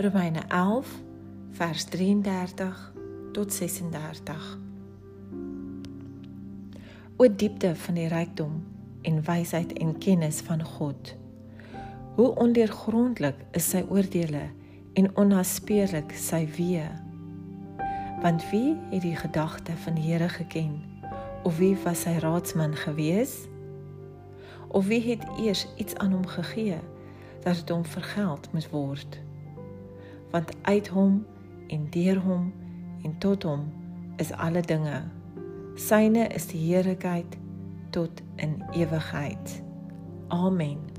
Romeine 11 vers 33 tot 36 O diepte van die rykdom en wysheid en kennis van God. Hoe ondeurgrondelik is sy oordeele en onnaspeurlik sy weë. Want wie het die gedagte van die Here geken? Of wie was sy raadsman gewees? Of wie het eers iets aan hom gegee dat dit hom vergeld moet word? Want uit hom en deur hom en tot hom is alle dinge. Syne is die heerlikheid tot in ewigheid. Amen.